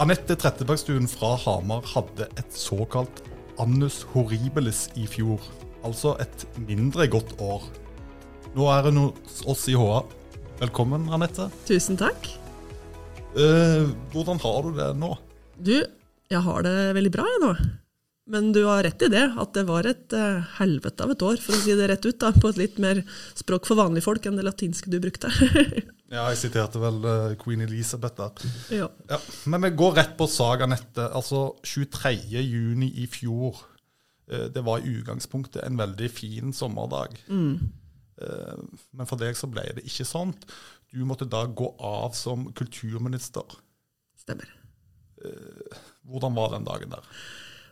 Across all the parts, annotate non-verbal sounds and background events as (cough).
Anette Trettebergstuen fra Hamar hadde et såkalt annus horribilis i fjor. Altså et mindre godt år. Nå er hun hos oss i HA. Velkommen, Anette. Tusen takk. Eh, hvordan har du det nå? Du, jeg har det veldig bra jeg nå. Men du har rett i det, at det var et eh, helvete av et år, for å si det rett ut, da, på et litt mer språk for vanlige folk enn det latinske du brukte. (laughs) Ja, jeg siterte vel eh, queen Elizabeth der. ja. Ja, men vi går rett på sak, Anette. Altså 23. juni i fjor. eh, Det var i utgangspunktet en veldig fin sommerdag. Eh, Men for deg så ble det ikke sånt. Du måtte da gå av som kulturminister. Stemmer. Hvordan var den dagen der?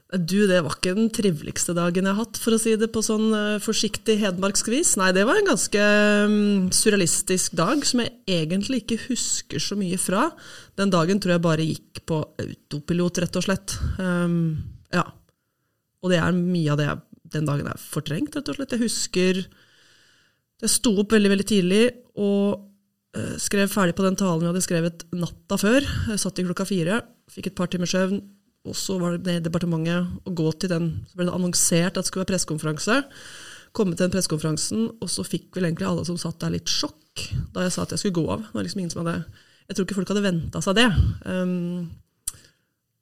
Du, det var ikke den triveligste dagen jeg har hatt, for å si det på sånn eh, forsiktig hedmarksk vis. Nei, det var en ganske mm, surrealistisk dag som jeg egentlig ikke husker så mye fra. Den dagen tror jeg bare gikk på autopilot, rett og slett. Um, ja. Og det er mye av det jeg, den dagen er fortrengt, rett og slett. Jeg husker Jeg sto opp veldig, veldig tidlig og eh, skrev ferdig på den talen vi hadde skrevet natta før. Jeg satt i klokka fire, fikk et par timers søvn, og så var det i departementet å gå til den Så ble det annonsert at det skulle være pressekonferanse. Komme til den pressekonferansen, og så fikk vel egentlig alle som satt der, litt sjokk da jeg sa at jeg skulle gå av. Det var liksom ingen som hadde Jeg tror ikke folk hadde venta seg det. Um,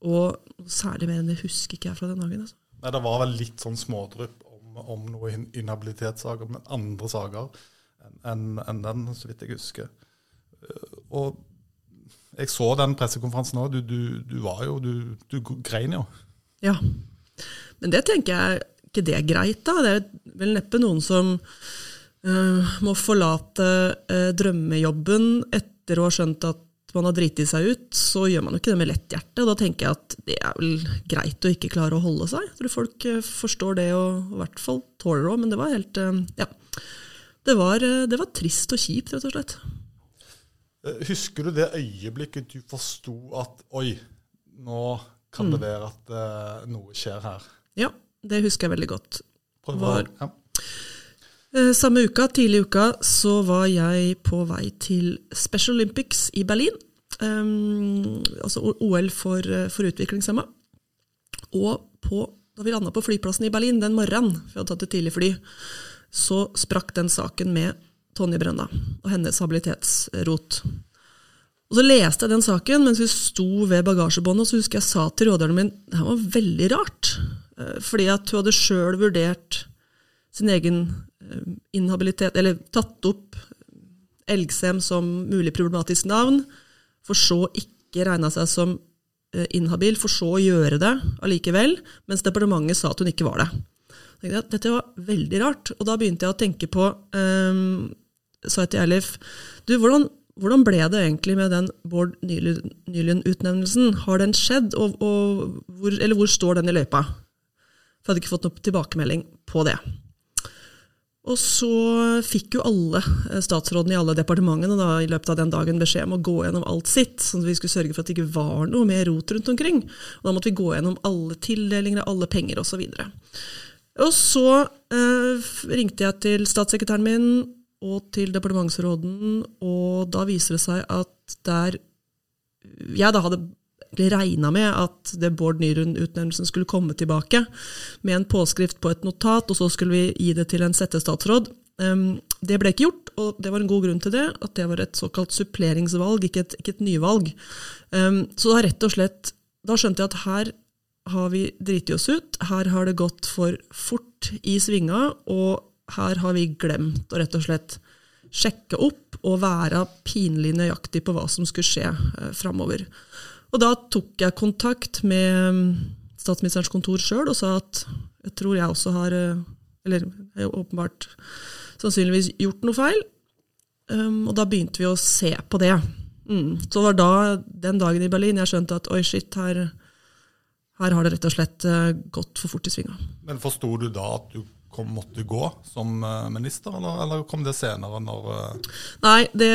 og særlig mer enn det husker ikke jeg fra den dagen. altså. Nei, Det var vel litt sånn smådrypp om, om noen inhabilitetssaker, men andre saker enn enn den, så vidt jeg husker. Eh, Og jeg så den pressekonferansen òg. Du, du, du var jo Du, du grein jo. Ja. Men det tenker jeg ikke det er greit, da. Det er vel neppe noen som uh, må forlate uh, drømmejobben etter å ha skjønt at man har driti seg ut. Så gjør man jo ikke det med lett hjerte. Da tenker jeg at det er vel greit å ikke klare å holde seg. Jeg tror folk eh, forstår det, og i hvert fall tåler det òg. Men det var helt Ja. Det var, det var trist og kjipt, rett og slett. Eh, Husker du det øyeblikket du forsto at oi, nå kan det være at uh, noe skjer her? Ja, det husker jeg veldig godt. Var- ja. Eh, Samme uka, tidlig i uka, så var jeg på vei til Special Olympics i Berlin. Um, altså OL for, for utviklingshemma. Og på, da vi landa på flyplassen i Berlin den morgenen, for jeg hadde tatt et tidlig fly, så sprakk den saken med Tonje Brenna og hennes habilitetsrot. Og Så leste jeg den saken mens vi sto ved bagasjebåndet, og så husker jeg sa til råderen min det her var veldig rart. Eh, Fordi at hun hadde sjøl vurdert sin egen eh, inhabilitet, eller tatt opp Elgsem som mulig problematisk navn, for så ikke regna seg som eh, inhabil, for så å gjøre det allikevel, mens departementet sa at hun ikke var det. Dette var veldig rart, og da begynte jeg å tenke på um, Sa jeg til Eilif du, hvordan, hvordan ble det egentlig med den Bård Nylund- Nylund-utnevnelsen? Har den skjedd, og, og hvor, eller hvor står den i løypa? For jeg hadde ikke fått noen tilbakemelding på det. Og så fikk jo alle eh, statsrådene i alle departementene da, i løpet av den dagen beskjed om å gå gjennom alt sitt, sånn at vi skulle sørge for at det ikke var noe mer rot rundt omkring. Og da måtte vi gå gjennom alle tildelinger, alle penger osv. Og, og så eh, ringte jeg til statssekretæren min og til departementsråden, og da viser det seg at der jeg da hadde regna med at det Bård Nyrund-utnevnelsen skulle komme tilbake med en påskrift på et notat, og så skulle vi gi det til en settestatsråd. Um, det ble ikke gjort, og det var en god grunn til det, at det var et såkalt suppleringsvalg, ikke et, ikke et nyvalg. Um, så da rett og slett, da skjønte jeg at her har vi driti oss ut, her har det gått for fort i svinga, og her har vi glemt å rett og slett sjekke opp og være pinlig nøyaktig på hva som skulle skje eh, framover. Og da tok jeg kontakt med mm, statsministerens kontor sjøl og sa at jeg tror jeg også har eh, Eller jeg har åpenbart sannsynligvis gjort noe feil. Um, og da begynte vi å se på det. Mm. Så det var da, den dagen i Berlin, jeg skjønte at oi, shit, her, her har det rett og slett eh, gått for fort i svinga. Men forsto du da at du kom, måtte gå som eh, minister, eller, eller kom det senere? når... eh, Nei, det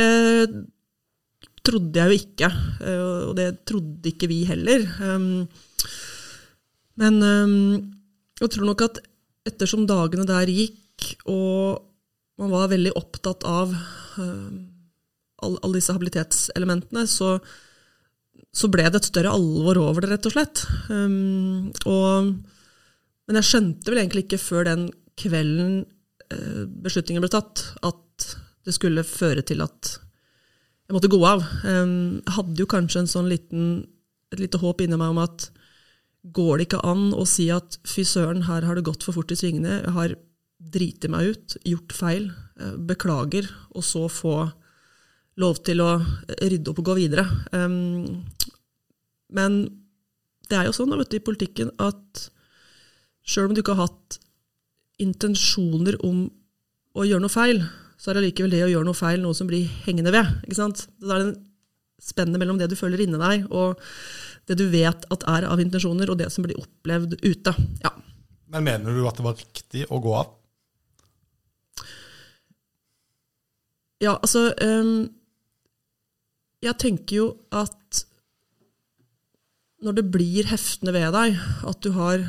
trodde jeg jo ikke, eh, og det trodde ikke vi heller. Um, Men um, jeg tror nok at ettersom dagene der gikk, og man var veldig opptatt av um, alle, disse habilitetselementene, så så ble det et større alvor over det, rett og slett. Og, men jeg skjønte vel egentlig ikke før den kvelden uh, beslutningen ble tatt, at det skulle føre til at jeg måtte gå av. Jeg hadde jo kanskje en sånn liten, et lite håp inni meg om at går det ikke an å si at fy søren, her har det gått for fort i svingene, jeg har driti meg ut, gjort feil, uh, beklager, og så få lov til å rydde opp og gå videre. Men det er jo sånn vet du, i politikken at sjøl om du ikke har hatt intensjoner om å gjøre noe feil, så er det likevel det å gjøre noe feil noe som blir hengende ved. ikke sant? Da er det en spennet mellom det du føler inni deg, og det du vet at er av intensjoner, og det som blir opplevd ute. Ja. Men mener du at det var riktig å gå av? Ja, altså um, jeg tenker jo at når det blir heftende ved deg at du har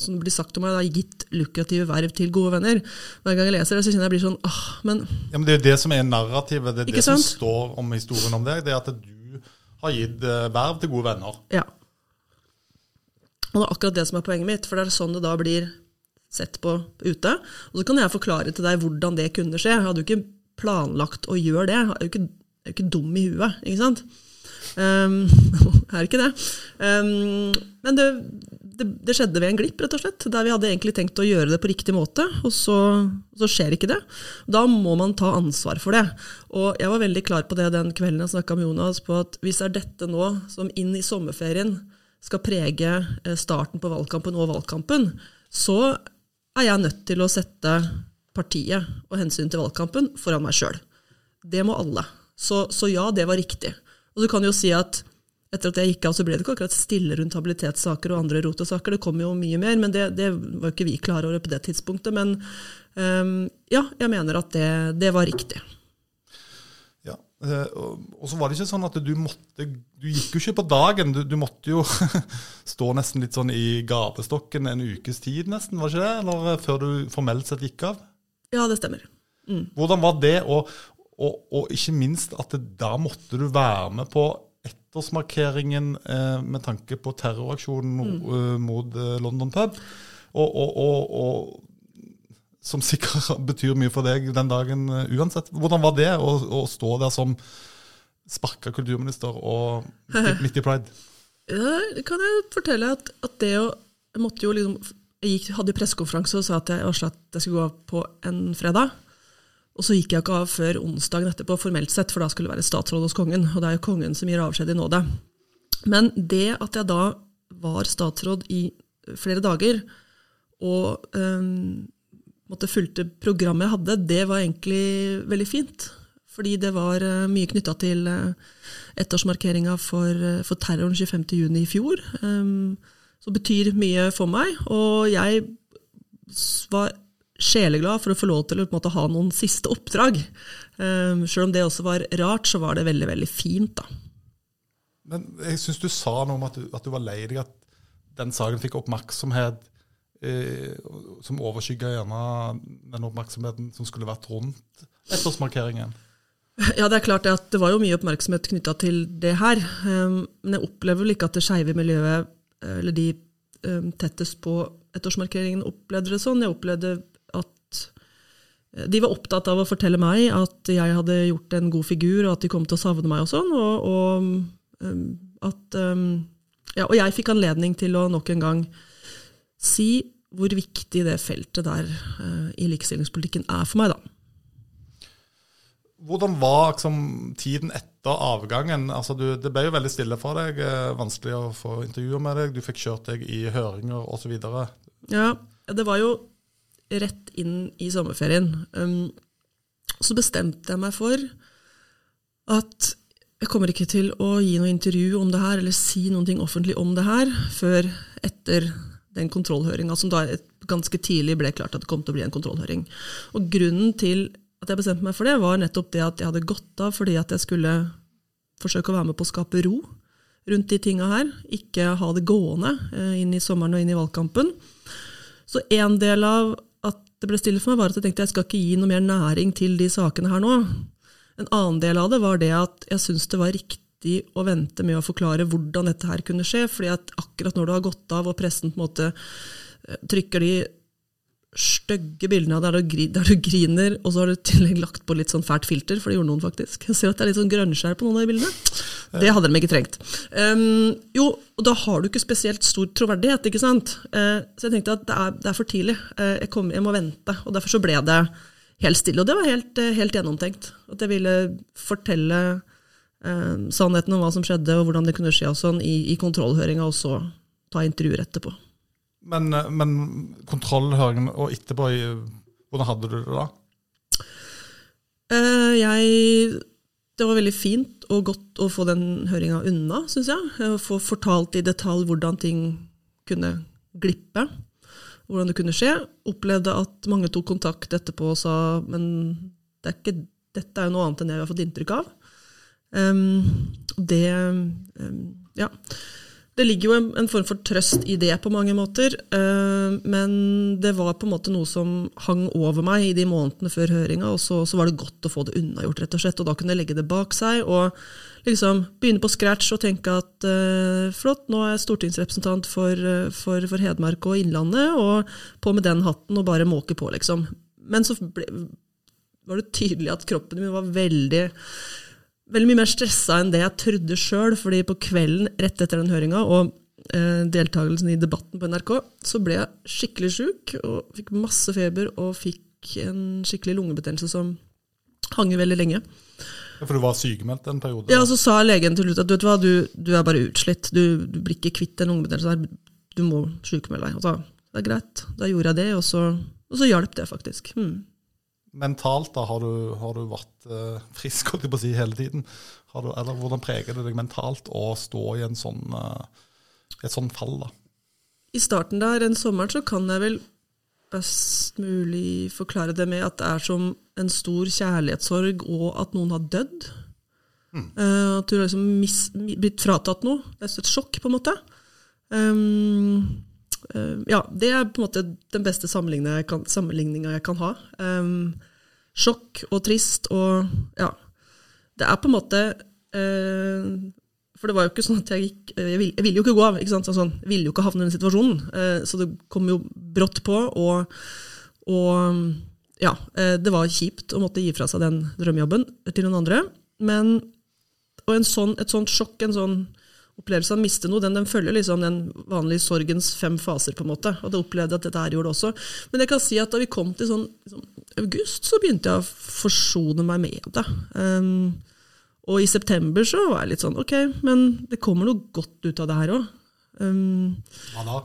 som det blir sagt om meg, da, gitt lukrative verv til gode venner Hver gang jeg leser det, så kjenner jeg blir sånn ah, men Ja, men Det er jo det som er narrativet. Det er det sant? som står om historien om deg. Det er at du har gitt eh, verv til gode venner. Ja. Og det er akkurat det som er poenget mitt, for det er sånn det da blir sett på ute. Og så kan jeg forklare til deg hvordan det kunne skje. Jeg hadde jo ikke planlagt å gjøre det. Jeg er jo ikke er jo ikke dum i huet, ikke sant? Um, (laughs) er ikke det. Um, men det, det, det, skjedde ved en glipp, rett og slett. Der vi hadde egentlig tenkt å gjøre det på riktig måte, og så, så, skjer ikke det. Da må man ta ansvar for det. Og jeg var veldig klar på det den kvelden jeg snakka med Jonas, på at hvis det er dette nå som inn i sommerferien skal prege eh, starten på valgkampen og valgkampen, så er jeg nødt til å sette partiet og hensyn til valgkampen foran meg sjøl. Det må alle. Så, så, ja, det var riktig. Og du kan jo si at etter at jeg gikk av, så ble det ikke akkurat stille rundt habilitetssaker og andre rotesaker. Det kom jo mye mer, men det, det var jo ikke vi klar over på det tidspunktet. Men um, ja, jeg mener at det, det var riktig. Ja, eh, og så var det ikke sånn at du måtte Du gikk jo ikke på dagen. Du, du måtte jo (laughs) stå nesten litt sånn i gapestokken en ukes tid, nesten, var ikke det? Eller eh, før du formelt sett gikk av? Ja, det stemmer. Mm. Hvordan var det? Og, og, og, ikke minst at det, da måtte du være med på ettårsmarkeringen eh, med tanke på terroraksjonen mm. uh, mot uh, London pub. Og, og, og, som sikkert (laughs) betyr mye for deg den dagen uh, uansett. Hvordan var det å, å stå der som sparka kulturminister og (laughs) midt i pride? Ja, kan jeg fortelle at, at det å Jeg måtte jo liksom Jeg gikk, hadde pressekonferanse og sa at jeg varsla at jeg skulle gå av på en fredag. Og så gikk jeg ikke av før onsdagen etterpå, formelt sett, for da skulle det være statsråd hos kongen. Og det er jo kongen som gir avskjed i nåde. Men det at jeg da var statsråd i flere dager, og um, måtte fulgte programmet jeg hadde, det var egentlig veldig fint. Fordi det var uh, mye knytta til uh, ettårsmarkeringa for, uh, for terroren 25.6 i fjor. Um, som betyr mye for meg. Og jeg var sjeleglad for å få lov til å måte, ha noen siste oppdrag. Um, selv om det også var rart, så var det veldig veldig fint. da. Men jeg syns du sa noe om at du, at du var lei deg at den saken fikk oppmerksomhet eh, som overskygga gjerne den oppmerksomheten som skulle vært rundt ettårsmarkeringen. Ja, det er klart at det var jo mye oppmerksomhet knytta til det her. Um, men jeg opplever vel ikke at det skeive miljøet, eller de um, tettest på ettårsmarkeringen, opplevde det sånn. Jeg opplevde de var opptatt av å fortelle meg at jeg hadde gjort en god figur, og at de kom til å savne meg og sånn. Og, og, um, at, um, ja, og jeg fikk anledning til å nok en gang si hvor viktig det feltet der uh, i likestillingspolitikken er for meg, da. Hvordan var liksom, tiden etter avgangen? Altså, du, det ble jo veldig stille for deg. Eh, vanskelig å få intervjuer med deg. Du fikk kjørt deg i høringer osv. Ja, det var jo rett inn i sommerferien. Um, så bestemte jeg meg for at jeg kommer ikke til å gi noe intervju om det her, eller si noe offentlig om det her, før etter den kontrollhøringa, som da ganske tidlig ble klart at det kom til å bli en kontrollhøring. Og grunnen til at jeg bestemte meg for det, var nettopp det at jeg hadde gått av fordi at jeg skulle forsøke å være med på å skape ro rundt de tinga her. Ikke ha det gående eh, inn i sommeren og inn i valgkampen. Så en del av det ble stille for meg, var at jeg tenkte jeg skal ikke gi noe mer næring til de sakene her nå. En annen del av det var det at jeg syntes det var riktig å vente med å forklare hvordan dette her kunne skje. fordi at akkurat når du har gått av, og pressen på en måte eh, trykker de stygge bildene der du, der du griner, og så har du i tillegg lagt på litt sånn fælt filter, for det gjorde noen faktisk. Jeg ser at det er litt sånn grønnskjær på noen av de bildene. Det hadde de ikke trengt. Um, jo, og da har du ikke spesielt stor troverdighet, ikke sant. Uh, så jeg tenkte at det er, det er for tidlig. Uh, jeg, kom, jeg, må vente. Og derfor så ble det helt stille. Og det var helt, uh, helt gjennomtenkt. At jeg ville fortelle sannheten om hva som skjedde, og hvordan det kunne skje og sånn, i, i kontrollhøringa, og så ta intervjuer etterpå. Men, men kontrollhøringen og etterpå, hvordan hadde du det da? Uh, jeg Det var veldig fint og godt å få den høringa unna, syns jeg. Å få fortalt i detalj hvordan ting kunne glippe. Hvordan det kunne skje. Opplevde at mange tok kontakt etterpå og sa men det er ikke, dette er jo noe annet enn jeg har fått inntrykk av. Um, det um, Ja. Det ligger jo en, en, form for trøst i det på mange måter, uh, men det var på en måte noe som hang over meg i de månedene før høringa, og så, så, var det godt å få det unnagjort, rett og slett. Og da kunne jeg legge det bak seg og liksom begynne på scratch og tenke at uh, flott, nå er jeg stortingsrepresentant for, uh, for, for, Hedmark og Innlandet, og på med den hatten og bare måke på, liksom. Men så ble, var det tydelig at kroppen min var veldig veldig mye mer stressa enn det jeg trodde sjøl. fordi på kvelden rett etter den høringa og eh, deltakelsen i debatten på NRK, så ble jeg skikkelig sjuk og fikk masse feber og fikk en skikkelig lungebetennelse som hang veldig lenge. Ja, For du var sykemeldt en periode? Ja, så sa legen til slutt at du vet hva, du, du er bare utslitt. Du, du blir ikke kvitt den lungebetennelsen. Du må sykemelde deg. Og så, det er greit. Da gjorde jeg det, og så, og så hjalp det faktisk. Hmm mentalt, da, har du, har du vært uh, frisk på å si, hele tiden? Du, eller hvordan preger det deg mentalt å stå i en sånn, uh, et sånt fall? da? I starten der, en sommer, så kan jeg vel best mulig forklare det med at det er som en stor kjærlighetssorg, og at noen har dødd. Mm. Uh, at du har liksom mis, blitt fratatt noe. Det er et sjokk, på en måte. Um, ja, det er på en måte den beste sammenligninga jeg, kan ha. Um, sjokk og trist og ja. Det er på en måte uh, For det var jo ikke sånn at jeg gikk Jeg ville, jeg ville jo ikke gå av. ikke sant? Sånn, jeg ville jo ikke havne i den situasjonen. Uh, så det kom jo brått på. Og, og ja, uh, det var kjipt å måtte gi fra seg den drømmejobben til noen andre. Men og sånn, et sånt sjokk, en sånn opplevelse av å miste noe, den, den, følger liksom den vanlige sorgens fem faser. på en måte, og det opplevde at dette her gjorde det også. Men jeg kan si at da vi kom til sånn liksom, august, så begynte jeg å forsone meg med det. Um, og i september så var jeg litt sånn ok, men det kommer noe godt ut av det her òg. Um, Hva da?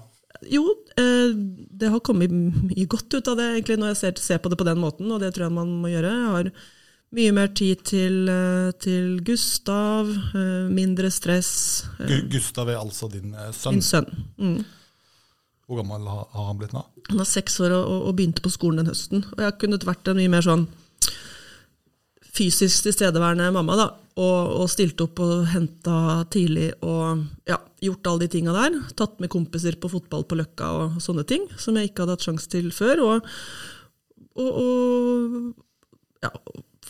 Jo, eh, det har kommet mye godt ut av det egentlig når jeg ser, ser, på det på den måten, og det tror jeg man må gjøre. Jeg har mye mer tid til, eh, til Gustav, eh, mindre stress. Eh. Gustav er altså din sønn? Min sønn. Mm. Hvor gammel har han blitt nå? Han er seks år og, og, begynte på skolen den høsten. Og jeg kunne vært en mye mer sånn fysisk tilstedeværende mamma, da. Og, og stilt opp og henta tidlig og ja, gjort alle de tinga der. Tatt med kompiser på fotball på Løkka og sånne ting, som jeg ikke hadde hatt sjanse til før. Og, og, og ja,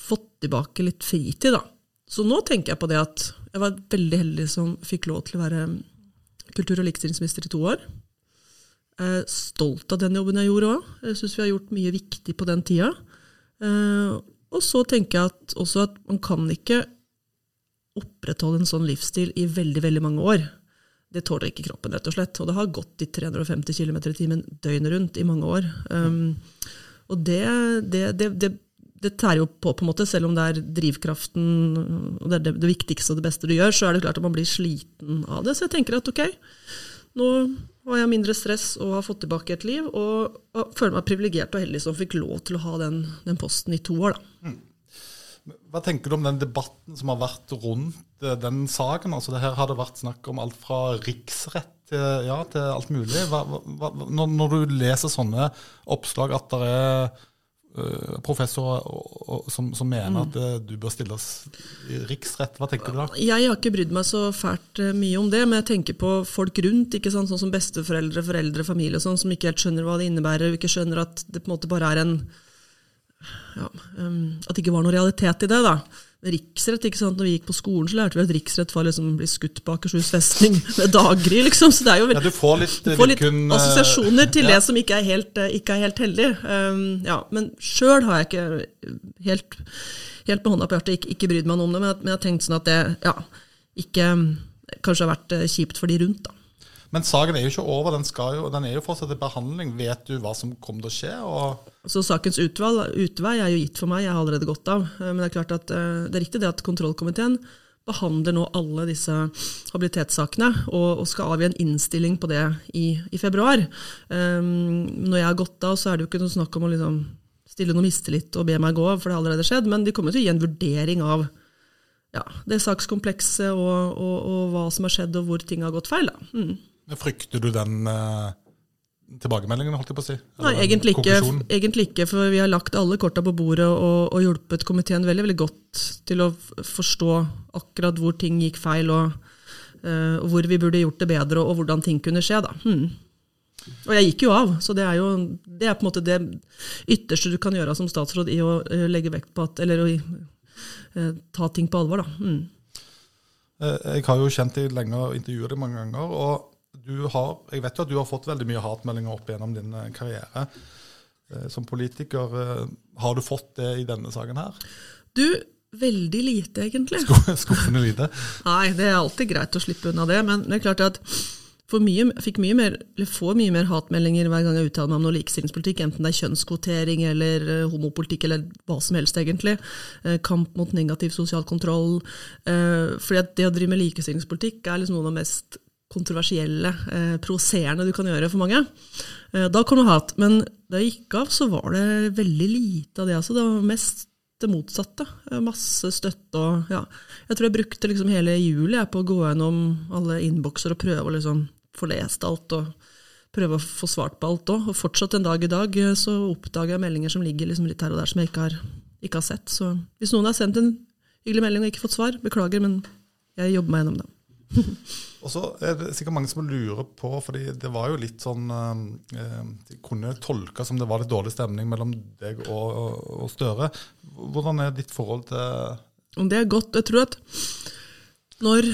fått tilbake litt fritid, da. Så nå tenker jeg på det at jeg var veldig heldig som fikk lov til å være kultur- og likestillingsminister i to år. Jeg er stolt av den jobben jeg gjorde òg. Jeg syns vi har gjort mye viktig på den tida. Eh, og så tenker jeg at, også at man kan ikke opprettholde en sånn livsstil i veldig, veldig mange år. Det tåler ikke kroppen, rett og slett. Og det har gått i 350 km i timen døgnet rundt i mange år. Um, og det, det, det, det tærer jo på, på en måte, selv om det er drivkraften og det er det, det, viktigste og det beste du gjør, så er det klart at man blir sliten av det. Så jeg tenker at ok, nå har jeg mindre stress og har fått tilbake et liv, og, og føler meg privilegert og heldig som fikk lov til å ha den, den posten i to år. da. Mm. Hva tenker du om den debatten som har vært rundt eh, den saken? Altså, det her har det vært snakk om alt fra riksrett til, ja, til alt mulig. Hva, hva, når, når, du leser sånne oppslag at det er Eh, professor som, som, mener mm. at uh, du bør stilles i riksrett. Hva tenker du da? Jeg har ikke brydd meg så fælt uh, mye om det, men jeg tenker på folk rundt, ikke sant? sånn som besteforeldre, foreldre, familie, sånn, som ikke helt skjønner hva det innebærer, og ikke skjønner at det på en måte bare er en ja, um, At det ikke var noe realitet i det. da. Riksrett. ikke sant? Når vi gikk på skolen, så lærte vi at riksrett var liksom bli skutt på Akershus festning (laughs) med daggry. liksom. Så det er jo Ja, du får litt, du får litt kun, eh, assosiasjoner til ja. det som ikke er helt, eh, ikke er helt heldig. Um, ja, men sjøl har jeg ikke helt, helt med hånda på hjertet ikke, ikke brydd meg noe om det, men jeg, men jeg har tenkt sånn at det ja, ikke kanskje har vært eh, kjipt for de rundt. da. Men saken er jo ikke over, den, jo, den er jo fortsatt til behandling. Vet du hva som kommer til å skje? Og Så sakens utvalg, utvei er jo gitt for meg, jeg har allerede gått av. Eh, Men det er klart at eh, det er riktig det at kontrollkomiteen behandler nå alle disse habilitetssakene og, og skal avgi en innstilling på det i, i februar. Um, når jeg har gått av, så er det jo ikke noe snakk om å liksom stille noe mistillit og be meg gå for det har allerede skjedd, men de kommer til å gi en vurdering av ja, det sakskomplekset og, og, og hva som har skjedd og hvor ting har gått feil. Da. Mm. Frykter du den eh, tilbakemeldingen, holdt jeg på å si? Nei, Eller egentlig ikke, egentlig ikke, for vi har lagt alle korta på bordet og, og hjulpet komiteen veldig veldig godt til å forstå akkurat hvor ting gikk feil, og, uh, hvor vi burde gjort det bedre, og hvordan ting kunne skje. Da. Hmm. Og jeg gikk jo av, så det er jo det er på en måte det ytterste du kan gjøre som statsråd i å eh, legge vekt på at, eller å eh, ta ting på alvor. Da. Hmm. Jeg har jo kjent deg lenge og intervjuet deg mange ganger. og du har, Jeg vet jo at du har fått veldig mye hatmeldinger opp gjennom din eh, karriere. Eh, Som politiker, eh, har du fått det i denne saken her? Du, veldig lite, egentlig. (laughs) Skuffende lite. (laughs) Nei, det er alltid greit å slippe unna det, men det er klart at for mye, fikk mye mer, eller får mye mer hatmeldinger hver gang jeg uttaler meg om noe likestillingspolitikk, enten det er kjønnskvotering eller homopolitikk eller hva som helst, egentlig. Eh, kamp mot negativ sosial kontroll. Fordi at det å drive med likestillingspolitikk er liksom noe av det mest kontroversielle, eh, provoserende du kan gjøre for mange. Eh, da kom det hat. Men da jeg gikk av, så var det veldig lite av det. Altså. Det var mest det motsatte. Eh, Masse støtte og ja. Jeg tror jeg brukte liksom hele juli på å gå gjennom alle innbokser og prøve å liksom få lest alt og prøve å få svart på alt òg. Og fortsatt en dag i dag eh, så oppdager jeg meldinger som ligger liksom litt her og der som jeg ikke har, ikke har sett. Så hvis noen har sendt en hyggelig melding og ikke fått svar, beklager, men jeg jobber meg gjennom det. Og så er det sikkert mange som lurer på, fordi det var jo litt sånn eh, De kunne tolka som det var litt dårlig stemning mellom deg og, og Støre. Hvordan er ditt forhold til det er godt. Jeg tror at når,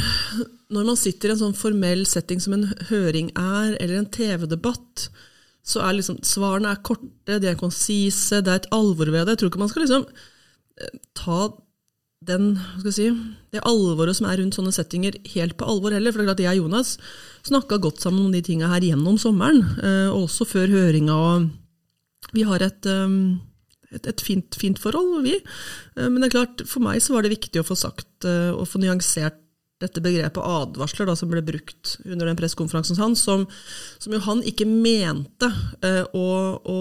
når man sitter i en sånn formell setting som en høring er, eller en TV-debatt, så er liksom svarene er korte, de er konsise, det er et alvor ved det. Jeg tror ikke man skal liksom eh, ta den, si, det alvoret som er rundt sånne settinger, helt på alvor heller. For det er klart at jeg og Jonas snakka godt sammen om de tinga her gjennom sommeren, eh, og også før høringa. og Vi har et, eh, et, et fint, fint forhold, vi. Eh, Men det er klart, for meg så var det viktig å få sagt og få nyansert dette begrepet advarsler da, som ble brukt under den pressekonferansen hans, som, som jo han ikke mente å, å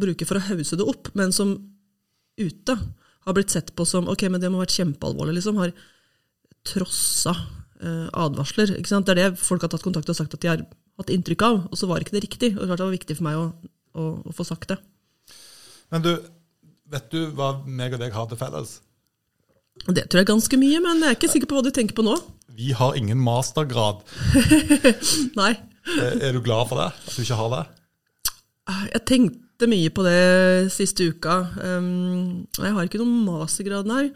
bruke for å hause det opp, men som ute har blitt sett på som ok, men det må ha vært kjempealvorlig, liksom, har trossa eh, advarsler. Ikke sant? Det er det folk har tatt kontakt og sagt at de har hatt inntrykk av, og så var ikke det riktig. Og klart det var viktig for meg å, å, å få sagt det. Men du, vet du hva meg og deg har til felles? Det tror jeg er ganske mye, men jeg er ikke sikker på hva du tenker på nå. Vi har ingen mastergrad. (laughs) Nei. Eh, Er du glad for det? At du ikke har det? Jeg tenkte mye på det siste uka. Um, jeg har ikke noen mastergrad nei,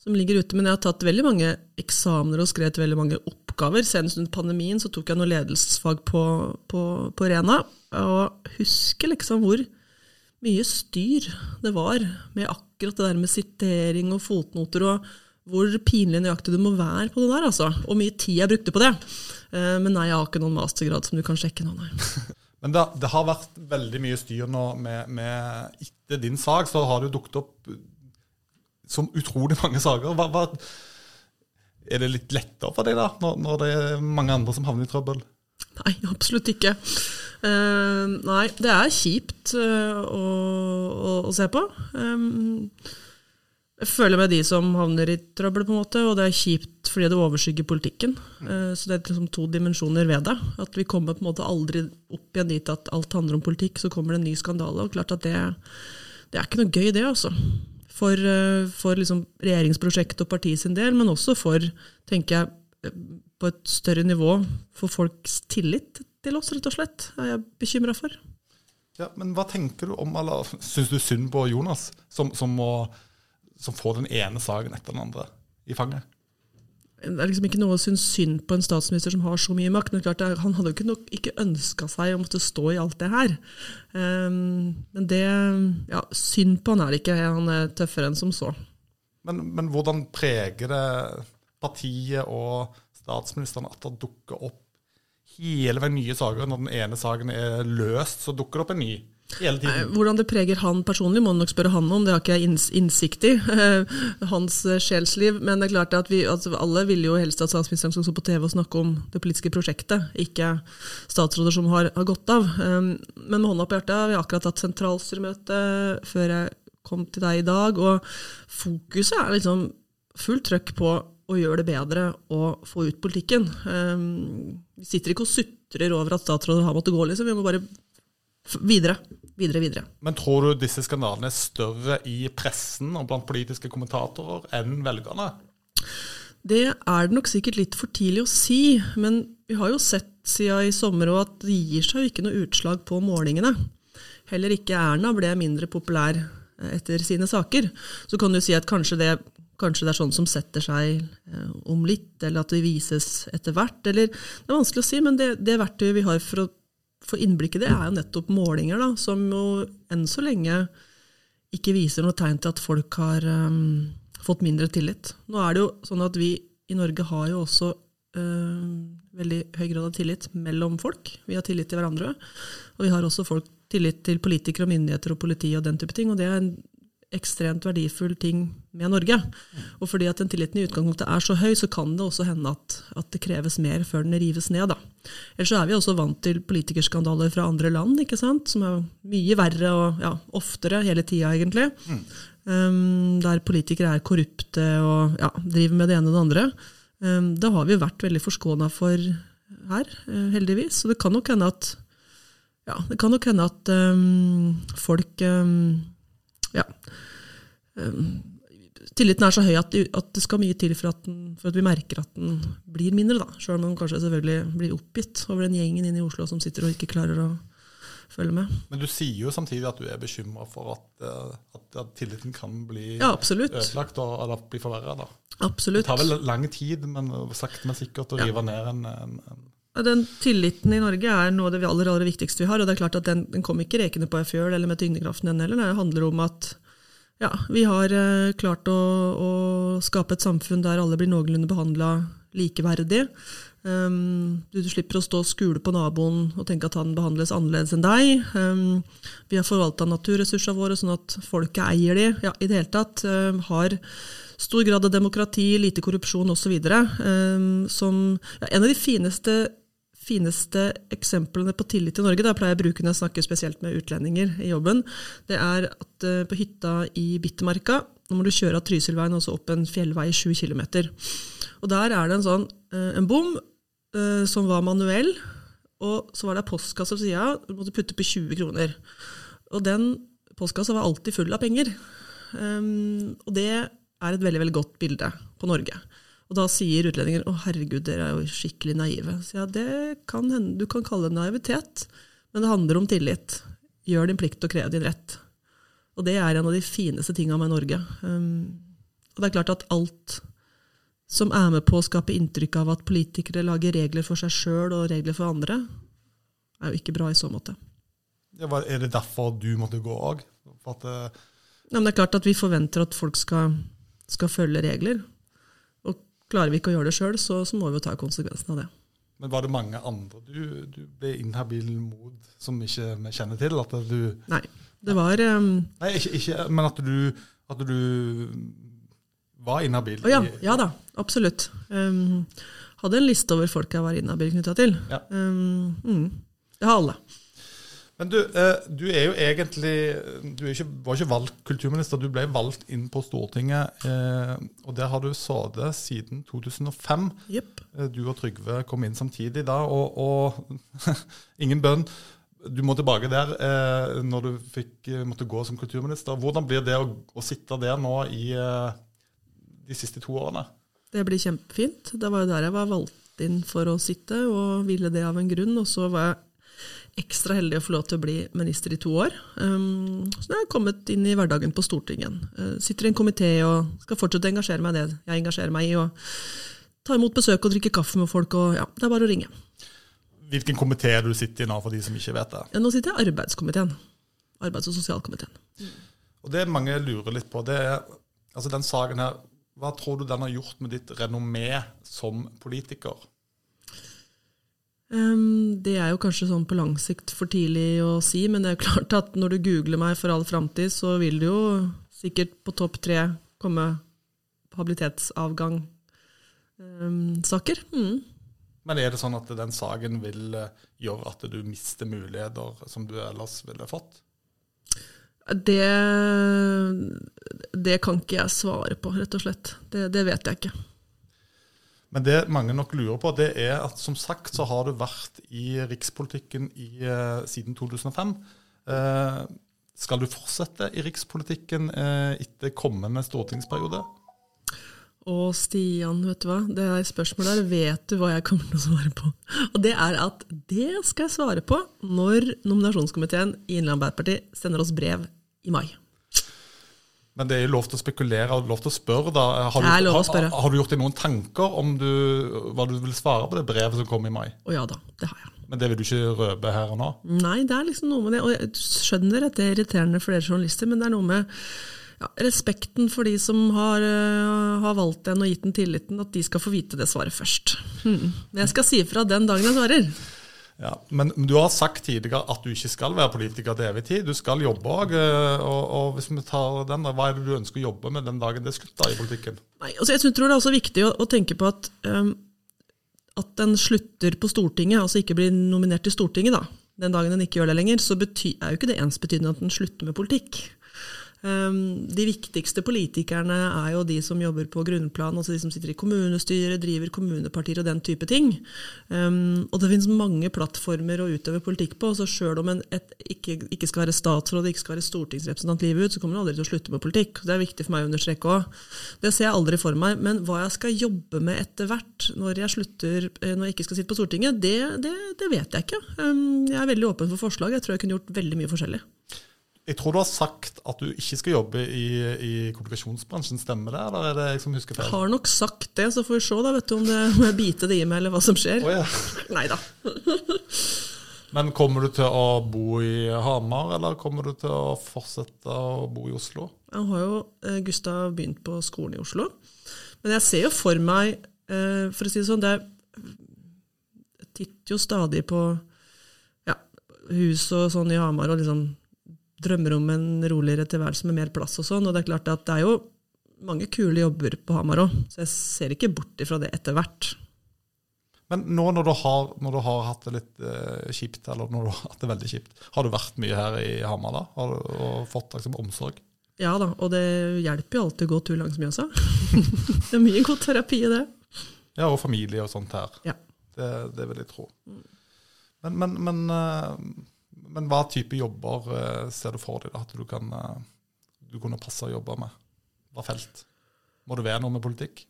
som ligger ute, men jeg har tatt veldig mange eksamener og skrevet veldig mange oppgaver. Senest under pandemien så tok jeg noe ledelsesfag på, på, på Rena, og husker liksom hvor mye styr det var med akkurat det der med sitering og fotnoter, og hvor pinlig nøyaktig du må være på det der, altså. Og mye tid jeg brukte på det. Eh, Men nei, jeg har ikke noen mastergrad som du kan sjekke nå, nei. (laughs) Men det, det har vært veldig mye styr nå med, med Etter din sak så har det dukket opp som utrolig mange saker. Hva, hva, er det litt lettere for deg da, når, når det er mange andre som havner i trøbbel? Nei, absolutt ikke. Uh, nei, det er kjipt uh, å, å, å se på. Um, jeg føler med de som havner i trøbbel, på en måte, og det er kjipt fordi det overskygger politikken. Eh, så det er liksom to dimensjoner ved det. At vi kommer på en måte aldri opp igjen dit at alt handler om politikk, så kommer det en ny skandale. Og klart at det, det er ikke noe gøy, det, altså. For, eh, for liksom regjeringsprosjektet og partiet sin del, men også for, tenker jeg, eh, på et større nivå, for folks tillit til oss, rett og slett, er jeg bekymra for. Ja, men hva tenker du om, eller syns du synd på Jonas, som, som, må, som får den ene saken etter den andre i fanget. Det er liksom ikke noe å synes synd på en statsminister som har så mye makt. men klart Han hadde jo ikke, nok, ikke ønska seg å måtte stå i alt det her. Um, men det ja, Synd på han er det ikke. Han er tøffere enn som så. Men, men hvordan preger det partiet og statsministeren at det dukker opp hele veien nye saker? Når den ene saken er løst, så dukker det opp en ny. Hele tiden. Hvordan det preger han personlig, må du nok spørre han om. Det har ikke jeg innsikt i. Hans eh, sjelsliv. Men det er klart at vi, altså alle vil jo helst at statsministeren skal stå på TV og snakke om det politiske prosjektet, ikke statsråder som har, har gått av. Um, men med hånda på hjertet, vi har akkurat hatt sentralstyremøte før jeg kom til deg i dag, og fokuset er liksom fullt trøkk på å gjøre det bedre og få ut politikken. Um, vi sitter ikke og sutrer over at statsråder har måttet gå, liksom. Vi må bare videre. Videre, videre. Men tror du disse skandalene er større i pressen og blant politiske kommentatorer enn velgerne? Det er det nok sikkert litt for tidlig å si, men vi har jo sett siden i sommer at det gir seg jo ikke noe utslag på målingene. Heller ikke Erna ble mindre populær eh, etter sine saker. Så kan du si at kanskje det, kanskje det er sånn som setter seg eh, om litt, eller at det vises etter hvert. Eller, det er vanskelig å si, men det, det verktøyet vi har for å for innblikket det er jo nettopp målinger, da, som jo enn så lenge ikke viser noe tegn til at folk har um, fått mindre tillit. Nå er det jo sånn at vi i Norge har jo også uh, veldig høy grad av tillit mellom folk. Vi har tillit til hverandre. Og vi har også folk tillit til politikere og myndigheter og politi og den type ting. Og det er en ekstremt verdifull ting med Norge. Og fordi at den tilliten i utgangspunktet er så høy, så kan det også hende at, at det kreves mer før den rives ned. Da. Ellers så er vi også vant til politikerskandaler fra andre land, ikke sant? som er mye verre og ja, oftere hele tida, egentlig. Mm. Um, der politikere er korrupte og ja, driver med det ene og det andre. Um, det har vi vært veldig forskåna for her, uh, heldigvis. Så det kan nok hende at, ja, det kan nok hende at um, folk ja, um, Tilliten er så høy at, at, det skal mye til for at, den, for at, vi merker at den blir mindre, da. Sjøl om man kanskje selvfølgelig blir oppgitt over den gjengen inne i Oslo som sitter og ikke klarer å følge med. Men du sier jo samtidig at du er bekymra for at, at, at, tilliten kan bli ja, ødelagt og eller bli forverra. Absolutt. Det tar vel lang tid, men sakte, men sikkert å rive ja. ned en, en, en den Tilliten i Norge er noe av det aller, aller viktigste vi har. og det er klart at Den, den kommer ikke rekende på ei fjøl eller med tyngdekraften, den heller. Det handler om at ja, vi har uh, klart å, å, skape et samfunn der alle blir noenlunde behandla likeverdig. Um, du, du, slipper å stå og skule på naboen og tenke at han behandles annerledes enn deg. Um, vi har forvalta naturressursene våre sånn at folket eier de. Ja, I det hele tatt um, har stor grad av demokrati, lite korrupsjon osv. Um, som ja, en av de fineste fineste eksemplene på tillit i Norge, da pleier jeg å snakker spesielt med utlendinger i jobben, det er at uh, på hytta i Bittermarka nå må du kjøre av Trysilveien og så opp en fjellvei i 7 km. Og der er det en sånn uh, en bom uh, som var manuell, og så var det ei postkasse på sida. Du måtte putte på 20 kroner. Og den postkassa var alltid full av penger. Um, og det er et veldig, veldig godt bilde på Norge. Og da sier utlendinger å herregud, dere er jo skikkelig naive. Så ja, det kan hende, Du kan kalle det naivitet, men det handler om tillit. Gjør din plikt og krev din rett. Og det er en av de fineste tinga med Norge. Um, og det er klart at alt som er med på å skape inntrykk av at politikere lager regler for seg sjøl og regler for andre, er jo ikke bra i så måte. Ja, er det derfor du måtte gå òg? Ja, det er klart at vi forventer at folk skal, skal følge regler. Klarer vi ikke å gjøre det sjøl, så, så, må vi jo ta konsekvensen av det. Men var det mange andre du, du ble inhabil mot, som ikke vi kjenner til? At du, Nei, det var um, Nei, ikke, ikke, men at du, at du var inhabil? ja, ja da, absolutt. Um, hadde en liste over folk jeg var inhabil knytta til. Ja. Um, mm, det har alle. Men du, eh, du er jo egentlig Du ikke, var ikke valgt kulturminister, du ble valgt inn på Stortinget. Eh, og der har du sittet siden 2005. Yep. Eh, du og Trygve kom inn samtidig da, og, og (laughs) ingen bønn. Du må tilbake der når du fikk, måtte gå som kulturminister. Hvordan blir det å, å sitte der nå i de siste to årene? Det blir kjempefint. Det var jo der jeg var valgt inn for å sitte, og ville det av en grunn. Og så var jeg ekstra heldig å få lov til å bli minister i to år. Um, så jeg kommet inn i hverdagen på Stortinget. Uh, sitter i en komité og skal fortsette å engasjere meg i det jeg engasjerer meg i. og Ta imot besøk og drikke kaffe med folk. og ja, Det er bare å ringe. Hvilken komité du sitter i nå, for de som ikke vet det? Ja, nå sitter jeg i arbeidskomiteen. Arbeids- og sosialkomiteen. Og Det mange lurer litt på, det er altså den saken her, Hva tror du den har gjort med ditt renommé som politiker? Um, det er jo kanskje sånn på lang sikt for tidlig å si, men det er jo (laughs) klart at når du googler meg for all framtid, så vil det jo sikkert på topp tre komme habilitetsavgang um, saker. Mm. Men er det sånn at den saken vil eh, gjøre at du mister muligheter som du ellers ville fått? Det, det kan ikke jeg svare på, rett og slett. Det, det vet jeg ikke. Men det mange nok lurer på, det er at som sagt så har du vært i rikspolitikken i, uh, siden 2005. Uh, eh, skal du fortsette i rikspolitikken eh, etter kommende stortingsperiode? Å, Stian, vet du hva. Det er spørsmål der vet du hva jeg kommer til å svare på. Og det er at det skal jeg svare på når nominasjonskomiteen i Innlandet Arbeiderparti sender oss brev i mai. Men det er jo lov til å spekulere og lov til å spørre. da. Har du, har, har, har du gjort deg noen tanker om du, hva du vil svare på det brevet som kom i mai? Å ja da, det har jeg. Men det vil du ikke røpe her og nå? Nei, det er liksom noe med det. Og jeg skjønner at det er irriterende for dere journalister, men det er noe med ja, respekten for de som har, uh, har, valgt den og gitt den tilliten, at de skal få vite det svaret først. Hmm. Jeg skal si ifra den dagen jeg svarer. Ja, men du har sagt tidligere at du ikke skal være politiker til evig tid. Du skal jobbe òg. Eh, og, og, hvis vi tar den, hva er det du ønsker å jobbe med den dagen det slutter i politikken? Nei, altså jeg tror det er også viktig å, å tenke på at, um, at den slutter på Stortinget, altså ikke blir nominert til Stortinget, da, den dagen den ikke gjør det lenger, så betyr, er jo ikke det ensbetydende at den slutter med politikk. Ehm, de viktigste politikerne er jo de som jobber på grunnplan, altså de som sitter i kommunestyret, driver kommunepartier og den type ting. Ehm, og det finnes mange plattformer å utøve politikk på. så Sjøl om en ikke, ikke, skal være statsråd ikke skal være stortingsrepresentant livet ut, så kommer en aldri til å slutte med politikk. Det er viktig for meg å understreke òg. Det ser jeg aldri for meg. Men hva jeg skal jobbe med etter hvert, når jeg slutter, eh, når jeg ikke skal sitte på Stortinget, det, det, det vet jeg ikke. Ehm, jeg er veldig åpen for forslag. Jeg tror jeg kunne gjort veldig mye forskjellig. Jeg tror du har sagt at du ikke skal jobbe i, i kommunikasjonsbransjen, stemmer det? Eller er det jeg som husker feil? Jeg har nok sagt det, så får vi se da, vet du, om det om jeg biter det i meg, eller hva som skjer. Oh, ja. (laughs) Nei da. (laughs) Men kommer du til å bo i Hamar, eller kommer du til å fortsette å bo i Oslo? Jeg har jo eh, Gustav begynt på skolen i Oslo. Men jeg ser jo for meg, eh, for å si det sånn, det er, jeg titter jo stadig på ja, hus og sånn i Hamar, og liksom drømmer om en roligere tilværelse med mer plass og sånn. Og det er klart at det er jo mange kule jobber på Hamar òg, så jeg ser ikke bort ifra det etter hvert. Men nå når du har, når du har hatt det litt eh, kjipt, eller når du har hatt det veldig kjipt, har du vært mye her i Hamar da? Har du og fått liksom, omsorg? Ja da, og det hjelper jo alltid å gå tur langs Mjøsa. (laughs) det er mye god terapi i det. Ja, og familie og sånt her. Ja. Det, det vil jeg tro. Men, men, men uh, men hva type jobber uh, ser du for deg da, at du, kan, uh, du kunne passe å jobbe med? Hva felt? Må det være noe med politikk?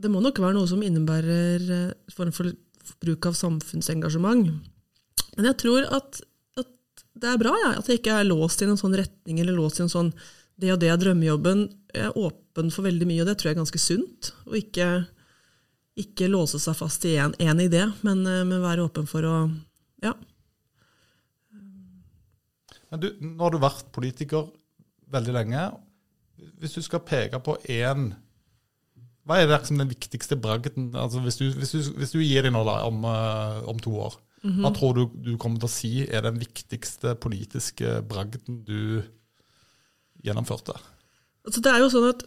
Det må nok være noe som innebærer uh, form for bruk av samfunnsengasjement. Men jeg tror at, at det er bra ja, at jeg ikke er låst i en sånn retning eller låst i en sånn det og det er drømmejobben. Jeg er åpen for veldig mye, og det tror jeg er ganske sunt. Å ikke, ikke låse seg fast i én idé, men, men være åpen for å ja, men du, nå har du vært politiker veldig lenge. Hvis du skal peke på én Hva er det som den viktigste bragden altså hvis, du, hvis, du, hvis du gir deg nå da, om, uh, om, to år, mm -hmm. hva tror du du kommer til å si er den viktigste politiske bragden du gjennomførte? Altså, det er jo sånn at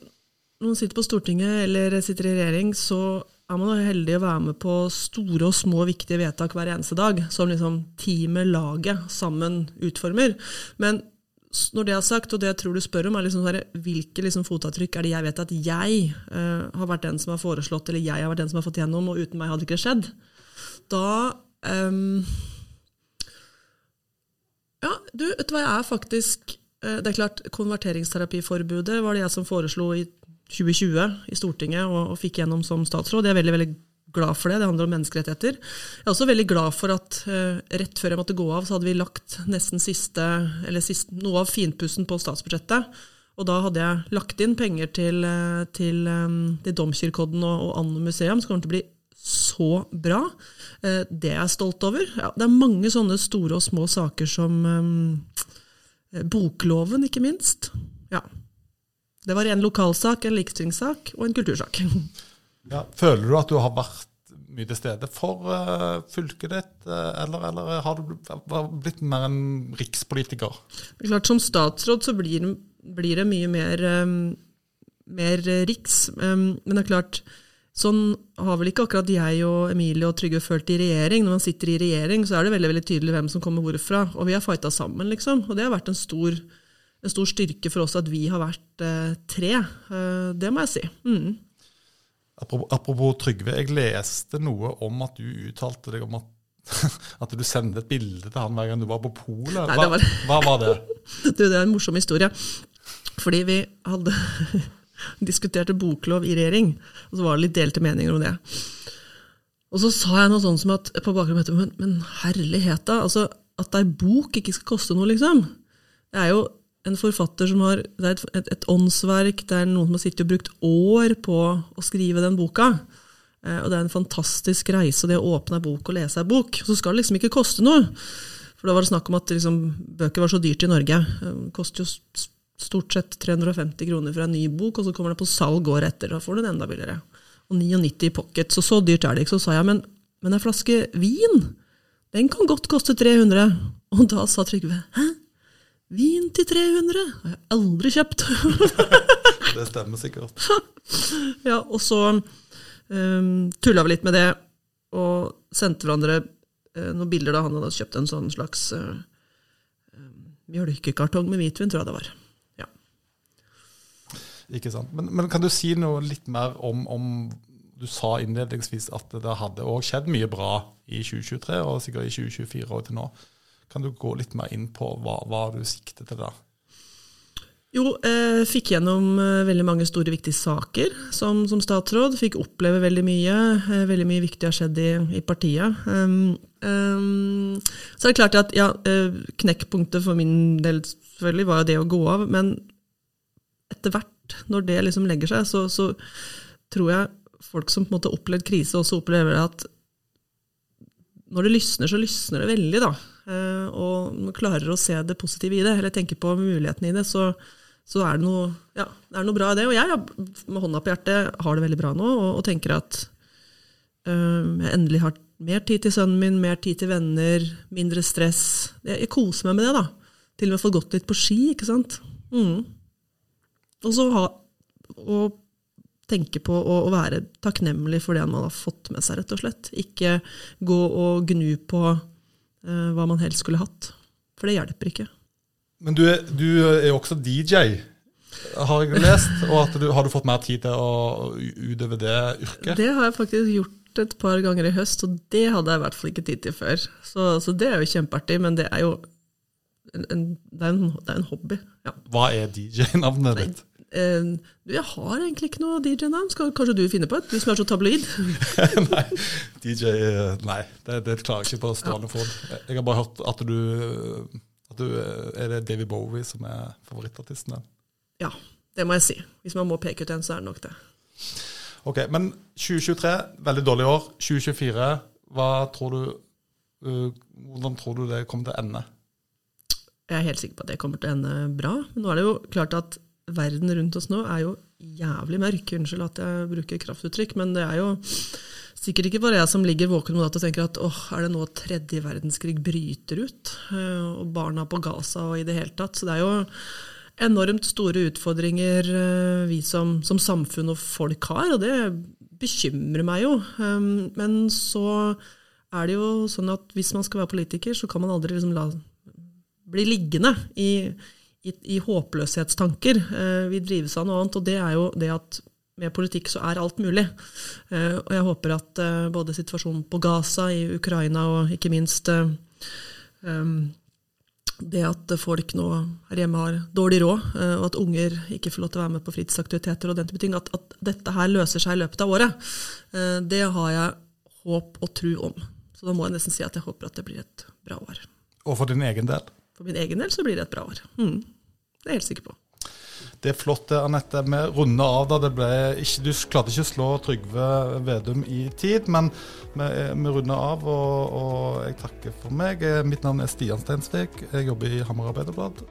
når man sitter på Stortinget eller sitter i regjering, så er man heldig å være med på store og små viktige vedtak hver eneste dag, som liksom teamet, laget, sammen utformer. Men når det er sagt, og det jeg tror du spør om, er liksom sånn, hvilke liksom fotavtrykk er det jeg vet at jeg uh, har vært den som har foreslått, eller jeg har vært den som har fått gjennom, og uten meg hadde det ikke skjedd. Da um, Ja, du, vet du hva, jeg er faktisk uh, Det er klart, konverteringsterapiforbudet var det jeg som foreslo i 2020 i Stortinget og, og fikk gjennom som statsråd. Jeg er veldig, veldig glad for det. Det handler om menneskerettigheter. Jeg er også veldig glad for at uh, rett før jeg måtte gå av, så hadde vi lagt nesten siste, eller siste, noe av finpussen på statsbudsjettet. Og da hadde jeg lagt inn penger til, til, um, til Domkirkeodden og, og Anno museum, som kommer til å bli så bra. Det er jeg stolt over. Ja, det er mange sånne store og små saker som um, Bokloven, ikke minst. Ja. Det var en lokalsak, en likestillingssak og en kultursak. (laughs) Ja, føler du at du har vært mye til stede for uh, fylket ditt, uh, eller, eller, har du blitt mer en rikspolitiker? Det er klart, Som statsråd så blir, blir det mye mer, um, mer riks. Um, men det er klart, sånn har vel ikke akkurat jeg og Emilie og Trygve følt i regjering. Når man sitter i regjering, så er det veldig veldig tydelig hvem som kommer hvorfra. Og vi har fighta sammen, liksom. Og det har vært en stor en stor styrke for oss at vi har vært eh, tre. Eh, det må jeg si. Mm. Apropos, apropos, Trygve, jeg leste noe om at du uttalte deg om at, (laughs) at du sendte et bilde til han hver gang du var på polet. Hva, var... hva, var det? (laughs) du, det er en morsom historie. Fordi vi hadde (laughs) diskuterte boklov i regjering, og så var det litt delte meninger om det. Og så sa jeg noe sånt som at på bakgrunn av men, men herlighet, da. Altså, at ei bok ikke skal koste noe, liksom. Det er jo en forfatter som har Det er et, et, et, åndsverk, det er noen som har sittet og brukt år på å skrive den boka. Eh, og det er en fantastisk reise, det å åpne ei bok og lese ei bok. Så skal det liksom ikke koste noe. For da var det snakk om at liksom, bøker var så dyrt i Norge. Det koster jo stort sett 350 kroner for en ny bok, og så kommer det på salg året etter. Da får du den enda billigere. Og 99 i pocket. Så så dyrt er det ikke. Så sa jeg, men, men en flaske vin, den kan godt koste 300. Og da sa Trygve hæ? Vin til 300 har jeg aldri kjøpt. (laughs) det stemmer sikkert. ja, og så um, ehm, tulla vi litt med det, og sendte hverandre uh, noen bilder da han hadde kjøpt en sånn slags uh, mjølkekartong med hvitvin, tror jeg det var. Ja. Ikke sant. Men, men, kan du si noe litt mer om, om Du sa innledningsvis at det hadde òg skjedd mye bra i 2023, og sikkert i 2024 og til nå. Kan du gå litt mer inn på hva, hva du sikter til da? Jo, eh, fikk gjennom eh, veldig mange store, viktige saker som, som, statsråd. Fikk oppleve veldig mye. Eh, veldig mye viktig har skjedd i, i partiet. Um, um, så er det klart at ja, knekkpunktet for min del selvfølgelig var jo det å gå av. Men etter hvert, når det liksom legger seg, så, så tror jeg folk som på en måte har opplevd krise, også opplever at når det lysner, så lysner det veldig, da. Eh, og klarer å se det positive i det, eller tenke på mulighetene i det, så, så er, det noe, ja, det er noe bra i det. Og jeg, med hånda på hjertet, har det veldig bra nå, og, og tenker at øh, jeg endelig har mer tid til sønnen min, mer tid til venner, mindre stress. Jeg, jeg koser meg med det, da. Til og med fått gått litt på ski, ikke sant. Mm. Og så ha og tenke på å, å, være takknemlig for det man har fått med seg, rett og slett. Ikke gå og gnu på hva man helst skulle hatt. For det hjelper ikke. Men du er, du er også DJ, har jeg lest. Og du, har du fått mer tid til å utøve det yrket? Det har jeg faktisk gjort et par ganger i høst, og det hadde jeg i hvert fall ikke tid til før. Så, så det er jo kjempeartig, men det er jo en, en, det, er en, det er en hobby. Ja. Hva er DJ-navnet ditt? Uh, jeg har egentlig ikke noe DJ-navn. Skal kanskje du finne på et, du som er så tabloid? (laughs) nei, DJ eh, Nei, det, det klarer jeg ikke på stående fot. Jeg har bare hørt at du, at du Er det David Bowie som er favorittartisten din? Ja, det må jeg si. Hvis man må peke ut en, så er det nok det. Ok, Men 2023, veldig dårlig år. 2024, hva tror du hvordan tror du det kommer til å ende? Jeg er helt sikker på at det kommer til å ende bra. Men nå er det jo klart at verden rundt oss nå er jo jævlig mørk. Unnskyld at jeg bruker kraftuttrykk, men det er jo sikkert ikke bare jeg som ligger våken om natta og tenker at åh, er det nå tredje verdenskrig bryter ut? Eh, og barna på Gaza og i det hele tatt. Så det er jo enormt store utfordringer eh, vi som, som samfunn og folk har, og det bekymrer meg jo. Eh, men så er det jo sånn at hvis man skal være politiker, så kan man aldri liksom la bli liggende i i, i håpløshetstanker. Eh, vi drives av noe annet, og det er jo det at med politikk så er alt mulig. Eh, og jeg håper at eh, både situasjonen på Gaza, i Ukraina og ikke minst det at folk nå her hjemme har dårlig råd, og at unger ikke får lov til å være med på fritidsaktiviteter og den type ting, at, at dette her løser seg i løpet av året, det har jeg håp og tro om. Så da må jeg nesten si at jeg håper at det blir et bra år. Og for din egen del? For min egen del så blir det et bra år. Mm. Det er jeg helt sikker på. Det er flott, Anette. Vi runder av da. Ikke, du klarte ikke å slå Trygve Vedum i tid, men vi, vi runder av, og, og jeg takker for meg. Mitt navn er Stian Steinsvik. Jeg jobber i Hamar Arbeiderblad.